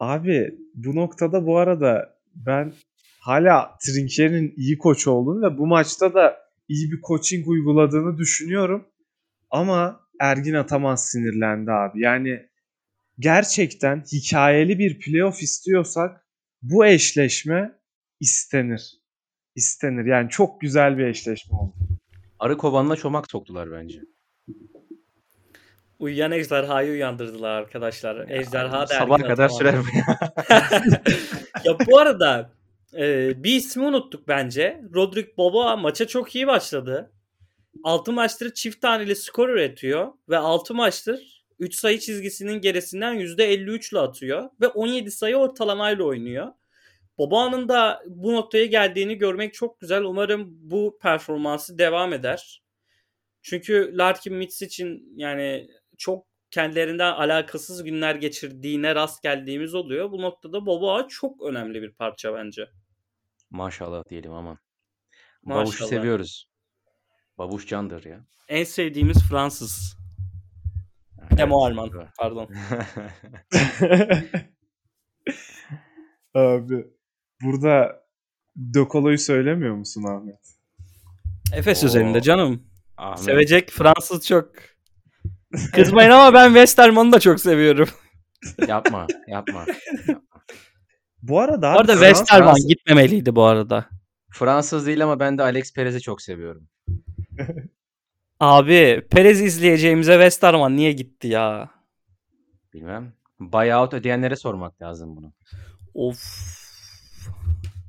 Abi bu noktada bu arada ben hala Trinkier'in iyi koç olduğunu ve bu maçta da iyi bir coaching uyguladığını düşünüyorum. Ama Ergin Ataman sinirlendi abi. Yani gerçekten hikayeli bir playoff istiyorsak bu eşleşme istenir. İstenir. Yani çok güzel bir eşleşme oldu. Arı kovanına çomak soktular bence. Uyuyan ejderhayı uyandırdılar arkadaşlar. Ejderha Sabaha Ergin kadar sürer bu ya. ya bu arada e, bir ismi unuttuk bence. Rodrik Boba maça çok iyi başladı. 6 maçtır çift taneli skor üretiyor ve 6 maçtır 3 sayı çizgisinin gerisinden %53 ile atıyor ve 17 sayı ortalamayla oynuyor. Boba'nın da bu noktaya geldiğini görmek çok güzel. Umarım bu performansı devam eder. Çünkü Larkin Mitz için yani çok kendilerinden alakasız günler geçirdiğine rast geldiğimiz oluyor. Bu noktada Boba çok önemli bir parça bence. Maşallah diyelim aman. Babuş'u Maşallah. seviyoruz. Babuş candır ya. En sevdiğimiz Fransız. Demo Alman. Evet. Pardon. Abi burada Dokolo'yu söylemiyor musun Ahmet? Efes Oo. üzerinde canım. Ahmet. Sevecek Fransız çok. Kızmayın ama ben Westerman'ı da çok seviyorum. Yapma, yapma. yapma. Bu arada Bu arada Fransız- Westerman gitmemeliydi bu arada. Fransız değil ama ben de Alex Perez'i çok seviyorum. Abi Perez izleyeceğimize Westerman niye gitti ya? Bilmem. Buyout ödeyenlere sormak lazım bunu. Of.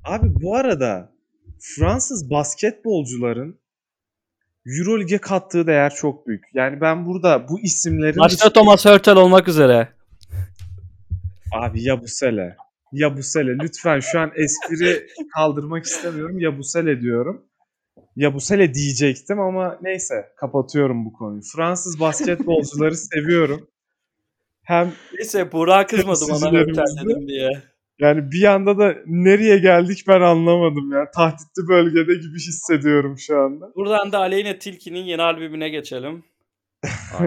Abi bu arada Fransız basketbolcuların Euroleague'e kattığı değer çok büyük. Yani ben burada bu isimlerin Başta Thomas Hurtel olmak üzere. Abi Yabusele. Yabusele lütfen şu an espri kaldırmak istemiyorum. Yabusele diyorum. Yabusele diyecektim ama neyse kapatıyorum bu konuyu. Fransız basketbolcuları seviyorum. Hem Neyse Burak kızmadı bana Hurtel dedim diye. Yani bir yanda da nereye geldik ben anlamadım ya. Tahtitli bölgede gibi hissediyorum şu anda. Buradan da Aleyna Tilki'nin yeni albümüne geçelim.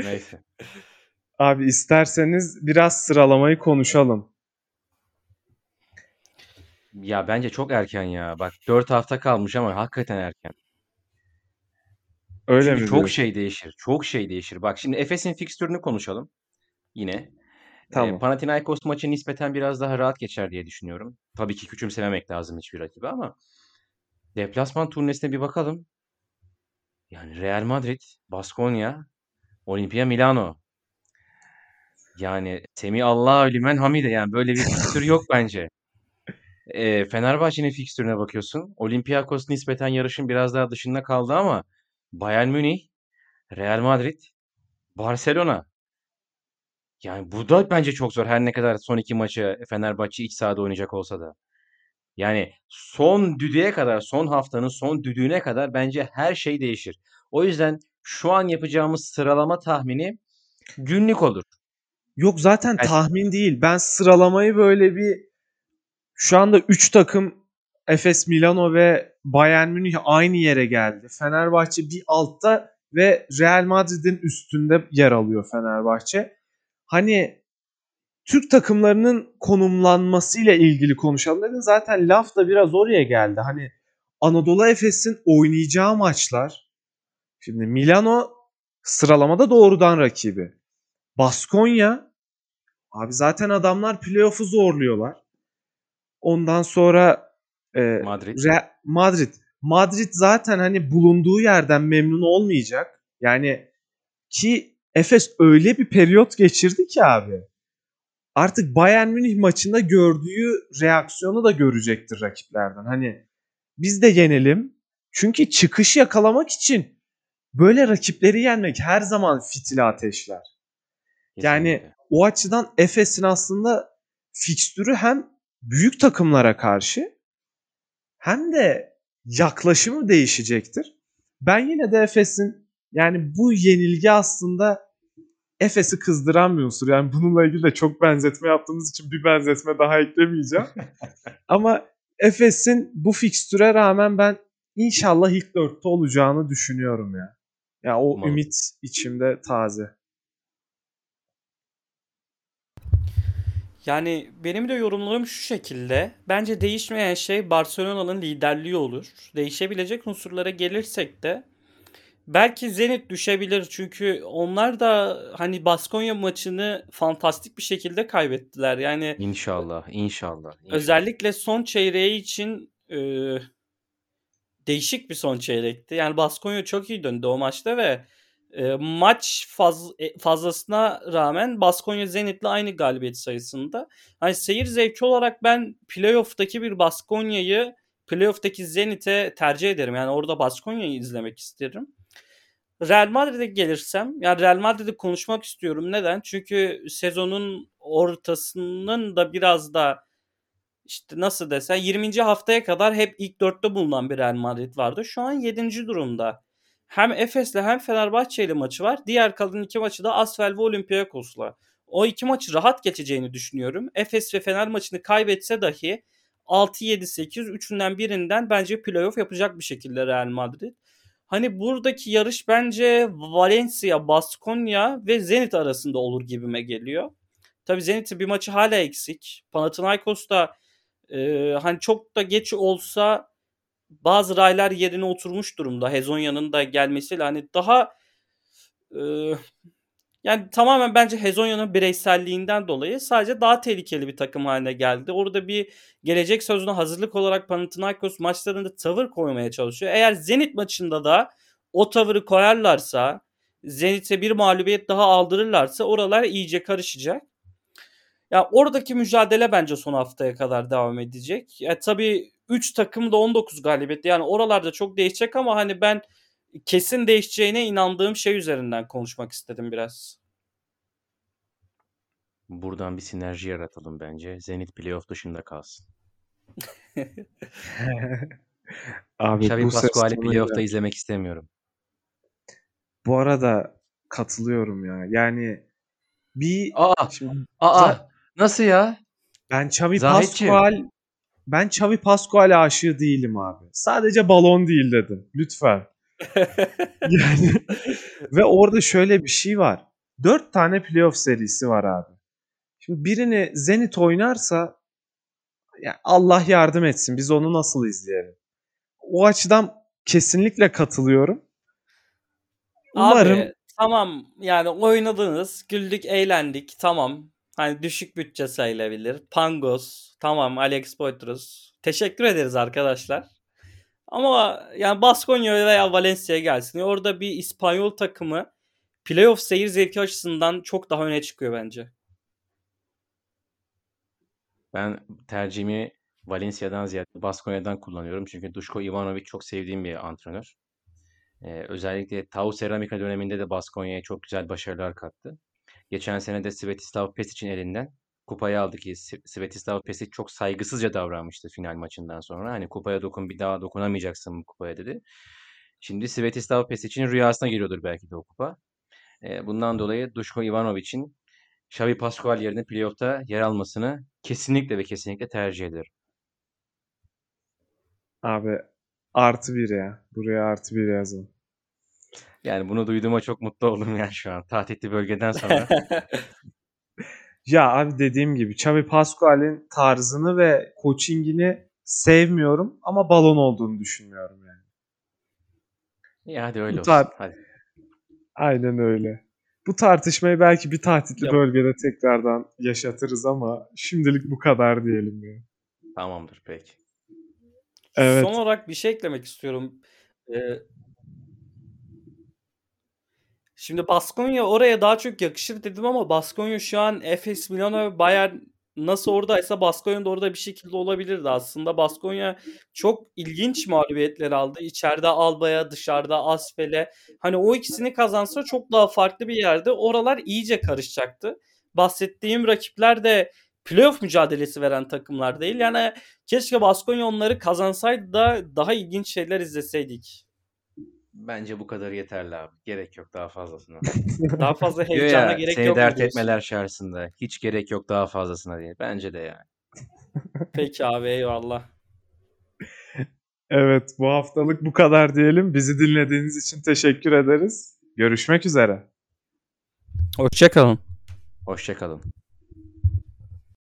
Neyse. Abi isterseniz biraz sıralamayı konuşalım. Ya bence çok erken ya. Bak 4 hafta kalmış ama hakikaten erken. Öyle Çünkü mi çok diyorsun? şey değişir. Çok şey değişir. Bak şimdi Efes'in fikstürünü konuşalım. Yine. Tamam. Ee, Panathinaikos maçı nispeten biraz daha rahat geçer diye düşünüyorum. Tabii ki küçümsememek lazım hiçbir rakibi ama deplasman turnesine bir bakalım. Yani Real Madrid, Baskonya, Olimpia Milano. Yani Semih Allah lümen hamide yani böyle bir fikstür yok bence. Ee, Fenerbahçe'nin fikstürüne bakıyorsun. Olympiakos nispeten yarışın biraz daha dışında kaldı ama Bayern Münih, Real Madrid, Barcelona. Yani bu da bence çok zor. Her ne kadar son iki maçı Fenerbahçe iç sahada oynayacak olsa da. Yani son düdüğe kadar, son haftanın son düdüğüne kadar bence her şey değişir. O yüzden şu an yapacağımız sıralama tahmini günlük olur. Yok zaten Evet. tahmin değil. Ben sıralamayı böyle bir şu anda 3 takım Efes Milano ve Bayern Münih aynı yere geldi. Fenerbahçe bir altta ve Real Madrid'in üstünde yer alıyor Fenerbahçe. Hani Türk takımlarının konumlanmasıyla ilgili konuşalım dedin. Zaten laf da biraz oraya geldi. Hani Anadolu Efes'in oynayacağı maçlar şimdi Milano sıralamada doğrudan rakibi. Baskonya abi zaten adamlar playoff'u zorluyorlar. Ondan sonra e, Madrid. Re- Madrid. Madrid zaten hani bulunduğu yerden memnun olmayacak. Yani ki Efes öyle bir periyot geçirdi ki abi. Artık Bayern Münih maçında gördüğü reaksiyonu da görecektir rakiplerden. Hani biz de yenelim. Çünkü çıkış yakalamak için böyle rakipleri yenmek her zaman fitili ateşler. Yani Kesinlikle. o açıdan Efes'in aslında fikstürü hem büyük takımlara karşı hem de yaklaşımı değişecektir. Ben yine de Efes'in yani bu yenilgi aslında Efes'i kızdıran bir unsur. Yani bununla ilgili de çok benzetme yaptığımız için bir benzetme daha eklemeyeceğim. Ama Efes'in bu fikstüre rağmen ben inşallah ilk dörtte olacağını düşünüyorum ya. Ya o Umarım. ümit içimde taze. Yani benim de yorumlarım şu şekilde. Bence değişmeyen şey Barcelona'nın liderliği olur. Değişebilecek unsurlara gelirsek de belki Zenit düşebilir çünkü onlar da hani Baskonya maçını fantastik bir şekilde kaybettiler. Yani İnşallah, inşallah. inşallah. özellikle son çeyreği için e, değişik bir son çeyrekti. Yani Baskonya çok iyi döndü o maçta ve e, maç faz, e, fazlasına rağmen Baskonya Zenit'le aynı galibiyet sayısında. Hani seyir zevki olarak ben playoff'taki bir Baskonya'yı playoff'taki Zenit'e tercih ederim. Yani orada Baskonya'yı izlemek isterim. Real Madrid'e gelirsem, yani Real Madrid'i konuşmak istiyorum. Neden? Çünkü sezonun ortasının da biraz da işte nasıl desen 20. haftaya kadar hep ilk dörtte bulunan bir Real Madrid vardı. Şu an 7. durumda. Hem Efes'le hem Fenerbahçe'yle maçı var. Diğer kalan iki maçı da Asvel ve Olympiakos'la. O iki maçı rahat geçeceğini düşünüyorum. Efes ve Fener maçını kaybetse dahi 6-7-8 üçünden birinden bence playoff yapacak bir şekilde Real Madrid. Hani buradaki yarış bence Valencia, Baskonya ve Zenit arasında olur gibime geliyor. Tabii Zenit'in bir maçı hala eksik. Panathinaikos da e, hani çok da geç olsa bazı raylar yerine oturmuş durumda. Hezonya'nın da gelmesiyle hani daha e, yani tamamen bence Hezonya'nın bireyselliğinden dolayı sadece daha tehlikeli bir takım haline geldi. Orada bir gelecek sözüne hazırlık olarak Panathinaikos maçlarında tavır koymaya çalışıyor. Eğer Zenit maçında da o tavırı koyarlarsa Zenit'e bir mağlubiyet daha aldırırlarsa oralar iyice karışacak. Ya oradaki mücadele bence son haftaya kadar devam edecek. Ya tabii 3 takım da 19 galibiyet. Yani oralarda çok değişecek ama hani ben kesin değişeceğine inandığım şey üzerinden konuşmak istedim biraz. Buradan bir sinerji yaratalım bence. Zenit playoff dışında kalsın. Abi Xavi bu Pascual'i playoff'ta izlemek istemiyorum. Bu arada katılıyorum ya. Yani bir Aa, şimdi aa, Za- nasıl ya? ben Xavi Zahitçiğim. Pascual ben Xavi Pascual aşığı değilim abi. Sadece balon değil dedim. Lütfen. Yani ve orada şöyle bir şey var. Dört tane playoff serisi var abi. Şimdi birini Zenit oynarsa ya Allah yardım etsin. Biz onu nasıl izleyelim? O açıdan kesinlikle katılıyorum. Umarım Abi tamam yani oynadınız, güldük, eğlendik. Tamam. Hani düşük bütçe sayılabilir. Pangos, tamam Alex Poitras. Teşekkür ederiz arkadaşlar. Ama yani Baskonya veya Valencia gelsin. Orada bir İspanyol takımı playoff seyir zevki açısından çok daha öne çıkıyor bence. Ben tercihimi Valencia'dan ziyade Baskonya'dan kullanıyorum. Çünkü Duško Ivanović çok sevdiğim bir antrenör. Ee, özellikle Tau Ceramika döneminde de Baskonya'ya çok güzel başarılar kattı. Geçen sene de Svetislav Pesic'in elinden kupayı aldı ki Svetislav Pesic çok saygısızca davranmıştı final maçından sonra. Hani kupaya dokun bir daha dokunamayacaksın bu kupaya dedi. Şimdi Svetislav Pesic'in rüyasına giriyordur belki de o kupa. Ee, bundan dolayı Duško Ivanović'in Xavi Pascual yerine playoff'ta yer almasını kesinlikle ve kesinlikle tercih ederim. abi artı bir ya. Buraya artı bir yazın. Yani bunu duyduğuma çok mutlu oldum yani şu an. Tahtitli bölgeden sonra. Ya abi dediğim gibi Xavi Pascual'in tarzını ve coachingini sevmiyorum ama balon olduğunu düşünüyorum yani. İyi hadi öyle Bu olsun. tar- Hadi. Aynen öyle. Bu tartışmayı belki bir tahtitli Ya- bölgede tekrardan yaşatırız ama şimdilik bu kadar diyelim ya. Tamamdır peki. Evet. Son olarak bir şey eklemek istiyorum. Ee, şimdi Baskonya oraya daha çok yakışır dedim ama Baskonya şu an Efes Milano ve Bayern nasıl oradaysa Baskonya da orada bir şekilde olabilirdi aslında. Baskonya çok ilginç mağlubiyetler aldı. İçeride Alba'ya, dışarıda Asfel'e. Hani o ikisini kazansa çok daha farklı bir yerde. Oralar iyice karışacaktı. Bahsettiğim rakipler de playoff mücadelesi veren takımlar değil. Yani keşke Baskonya onları kazansaydı da daha ilginç şeyler izleseydik. Bence bu kadar yeterli abi. Gerek yok daha fazlasına. Daha fazla heyecana ya gerek seni yok mu dert etmeler şarjısında. Hiç gerek yok daha fazlasına diye. Bence de yani. Peki abi eyvallah. Evet bu haftalık bu kadar diyelim. Bizi dinlediğiniz için teşekkür ederiz. Görüşmek üzere. Hoşçakalın. Hoşçakalın.